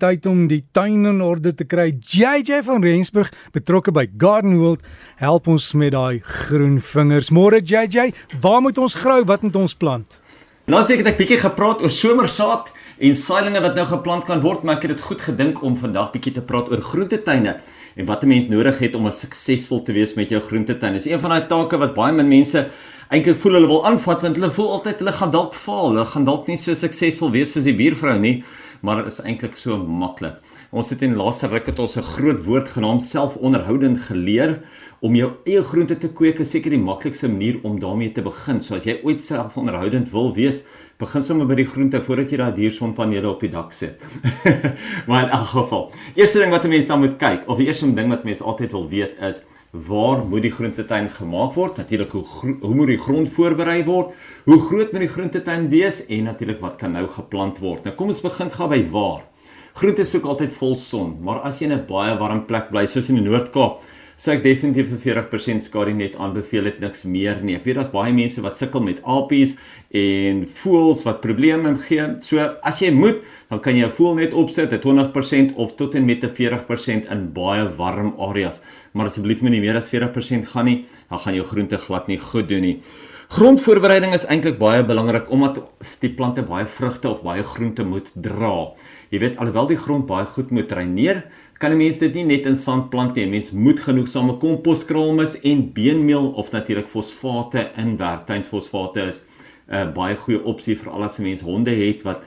tyd om die tuin in orde te kry. JJ van Rensburg, betrokke by Garden World, help ons met daai groen vingers. Môre JJ, waar moet ons grou? Wat moet ons plant? Laasweek het ek bietjie gepraat oor somersaad en saailinge wat nou geplant kan word, maar ek het dit goed gedink om vandag bietjie te praat oor groentetuine en wat 'n mens nodig het om suksesvol te wees met jou groentetuin. Dis een van daai take wat baie min mense eintlik voel hulle wil aanvat want hulle voel altyd hulle gaan dalk faal, hulle gaan dalk nie so suksesvol wees soos die buurvrou nie, maar is eintlik so maklik. Ons het in laaste ruk het ons 'n groot woord genaamd selfonderhoudend geleer om jou eie groente te kweek is seker die maklikste manier om daarmee te begin. So as jy ooit selfonderhoudend wil wees, begin sommer by die groente voordat jy daai diersonpanele op die dak sit. maar in elk geval, eerste ding wat 'n mens dan moet kyk of die eerste ding wat mense altyd wil weet is waar moet die groentetuin gemaak word? Natuurlik hoe hoe moet die grond voorberei word? Hoe groot moet die groentetuin wees en natuurlik wat kan nou geplant word? Nou kom ons begin gou by waar. Groente soek altyd vol son, maar as jy in 'n baie warm plek bly soos in die Noord-Kaap, sê ek definitief vir 40% skadu net aanbeveel dit niks meer nie. Ek weet daar's baie mense wat sukkel met apies en voëls wat probleme gee. So as jy moet, dan kan jy 'n voël net opsit, 'n 20% of tot en met 'n 40% in baie warm areas. Maar asseblief moenie meer as 40% gaan nie, dan gaan jou groente glad nie goed doen nie. Grondvoorbereiding is eintlik baie belangrik omdat die plante baie vrugte of baie groente moet dra. Jy weet alhoewel die grond baie goed moet dreineer, kan 'n mens dit nie net in sand plant nie. 'n Mens moet genoegsame komposkraalmis en beenmeel of natuurlik fosfate inwerk. Tuinfosfate is 'n uh, baie goeie opsie vir al die mense honde het wat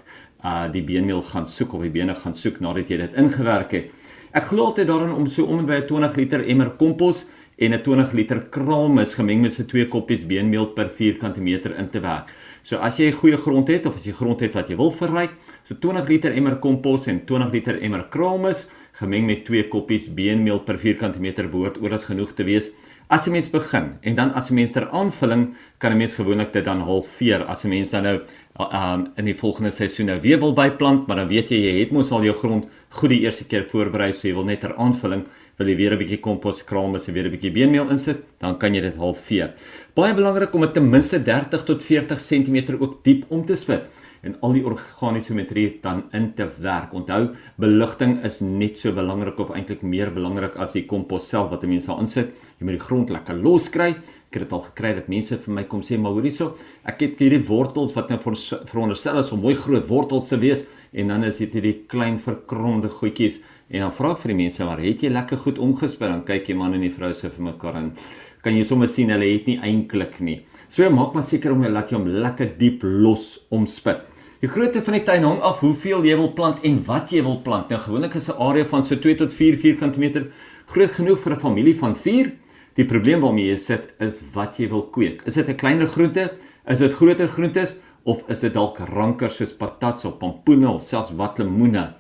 uh die beenmeel gaan soek of die bene gaan soek nadat jy dit ingewerk het. Ek glo altyd daaraan om so om en by 'n 20 liter emmer kompos en 'n 20 liter kraalmis gemeng met so twee koppies beenmeel per vierkante meter in te werk. So as jy 'n goeie grond het of as jy grond het wat jy wil verryk, so 20 liter emmer kompos en 20 liter emmer kraalmis gemeng met twee koppies beenmeel per vierkante meter behoort oorals genoeg te wees as 'n mens begin. En dan as 'n mens ter aanvulling kan 'n mens gewoonlik dit dan halveer as 'n mens dan nou um in die volgende seisoen nou weer wil byplant, maar dan weet jy jy het mos al jou grond goed die eerste keer voorberei, so jy wil net ter aanvulling wil jy weer 'n bietjie kompos kraam as jy weer 'n bietjie beenmeel insit, dan kan jy dit halveer. Baie belangrik om dit ten minste 30 tot 40 cm ook diep om te spit en al die organiese materie dan in te werk. Onthou, beligting is net so belangrik of eintlik meer belangrik as die kompos self wat 'n mens daar insit. Jy moet die grond lekker los kry. Ek het dit al gekry dat mense vir my kom sê, "Maar hoorie so, ek het hierdie wortels wat nou veronderstel is om mooi groot wortels te wees en dan is dit hierdie klein verkromde goedjies." En dan vra ek vir die mense, "Maar het jy lekker goed omgespit?" Dan kyk die man en die vrou sê vir mekaar en kan jy sommer sien hulle het nie eintlik nie. So maak maar seker om jy laat jy hom lekker diep los omspit. Die grootte van die tuin hang af hoeveel jy wil plant en wat jy wil plant. Nou gewoonlik is 'n area van so 2 tot 4 vierkante meter groot genoeg vir 'n familie van 4. Die probleem waarmee jy sit is wat jy wil kweek. Is dit 'n kleiner groente? Is dit groter groentes of is dit dalk ranker soos patats of pompoene of selfs wat lemoene?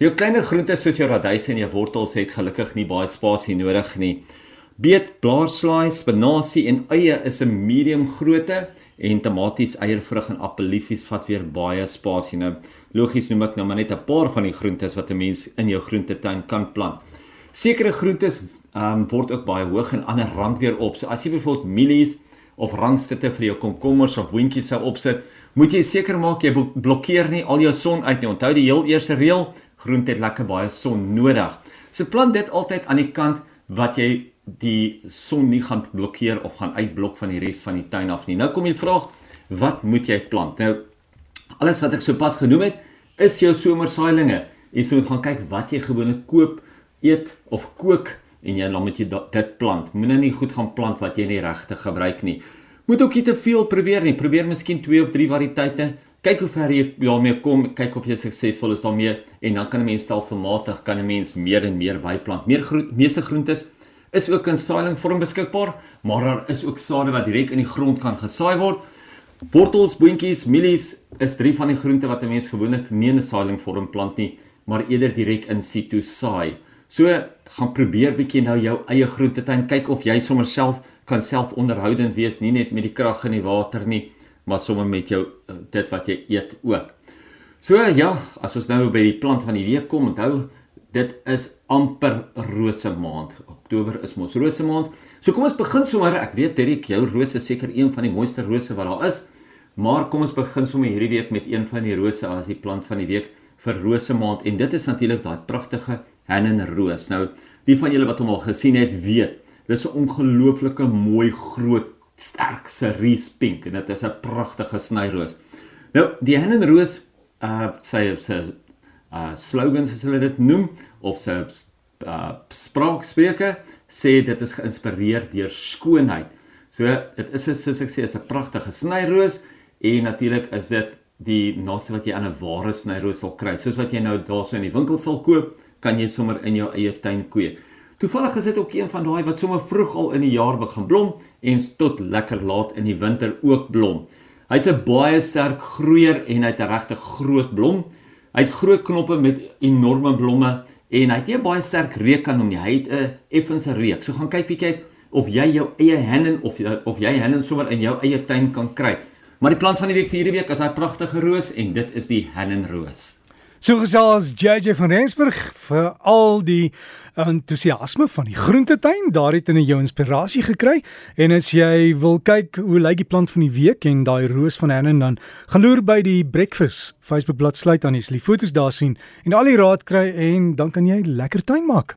Jou kleiner groentes soos jou radyse en jou wortels het gelukkig nie baie spasie nodig nie. Beet, blaarslaai, spinasie en eie is 'n medium grootte en tomaties, eiervrug en appeliefies vat weer baie spasie. Nou logies noem ek nou maar net 'n paar van die groentes wat 'n mens in jou groentetuin kan plant. Sekere groentes um, word ook baie hoog en ander rank weer op. So as jy byvoorbeeld mielies of rangstitte vir jou komkommers of boontjies sou opsit, moet jy seker maak jy blokkeer nie al jou son uit nie. Onthou die heel eerste reël, groente het lekker baie son nodig. So plant dit altyd aan die kant wat jy die son nie gaan blokkeer of gaan uitblok van die res van die tuin af nie. Nou kom die vraag, wat moet jy plant? Nou alles wat ek sopas genoem het, is jou somersaailinge. Jy moet gaan kyk wat jy gewoonlik koop, eet of kook en jy dan moet jy dit plant. Moenie nie goed gaan plant wat jy nie regtig gebruik nie. Moet ook nie te veel probeer nie. Probeer miskien 2 of 3 variëteite. Kyk hoe ver jy daarmee kom, kyk of jy suksesvol is daarmee en dan kan 'n mens stelselmatig kan 'n mens meer en meer byplant. Meer groente, meeste groentes is ook in saailing vorm beskikbaar, maar daar is ook sade wat direk in die grond kan gesaai word. Wortels, boontjies, mielies is drie van die groente wat 'n mens gewoonlik nie in 'n saailing vorm plant nie, maar eerder direk in situ saai. So gaan probeer bietjie nou jou eie groentetuin kyk of jy sommer self kan self onderhoudend wees, nie net met die krag in die water nie, maar sommer met jou eh, dit wat jy eet ook. So ja, as ons nou by die plant van die week kom, onthou dit is amper rose maand. Oktober is mos rose maand. So kom ons begin sommer. Ek weet Derek, jou rose is seker een van die mooiste rose wat daar is. Maar kom ons begin sommer hierdie week met een van die rose as die plant van die week vir rose maand en dit is natuurlik daai pragtige hennenroos. Nou, die van julle wat hom al gesien het, weet, dis 'n ongelooflike mooi groot sterk cerise pink en dit is 'n pragtige snyroos. Nou, die hennenroos uh sy sy uh slogans soos hulle dit noem of sy uh spraakspreuke sê dit is geïnspireer deur skoonheid. So dit is soos ek sê is 'n pragtige snyroos en natuurlik is dit die naaste wat jy aan 'n ware snyroos sal kry. Soos wat jy nou daarso in die winkel sal koop, kan jy sommer in jou eie tuin kweek. Toevallig is dit ook een van daai wat sommer vroeg al in die jaar begin blom en tot lekker laat in die winter ook blom. Hy's 'n baie sterk groeier en hy het 'n regte groot blom. Hy het groot knoppe met enorme blomme en hy het 'n baie sterk reuk aan hom nie. Hy het 'n effense reuk. So gaan kyk bietjie of jy jou eie hennen of of jy hennen sommer in jou eie tuin kan kry. Maar die plant van die week vir hierdie week is daai pragtige roos en dit is die hennenroos. So gesels JJ van Rensburg vir al die entoesiasme van die groentetuin. Daar het hulle jou inspirasie gekry. En as jy wil kyk hoe lyk die plant van die week en daai roos van Hennen dan gaan loer by die Breakfast Facebook bladsy sluit aan jy sal die foto's daar sien en al die raad kry en dan kan jy lekker tuin maak.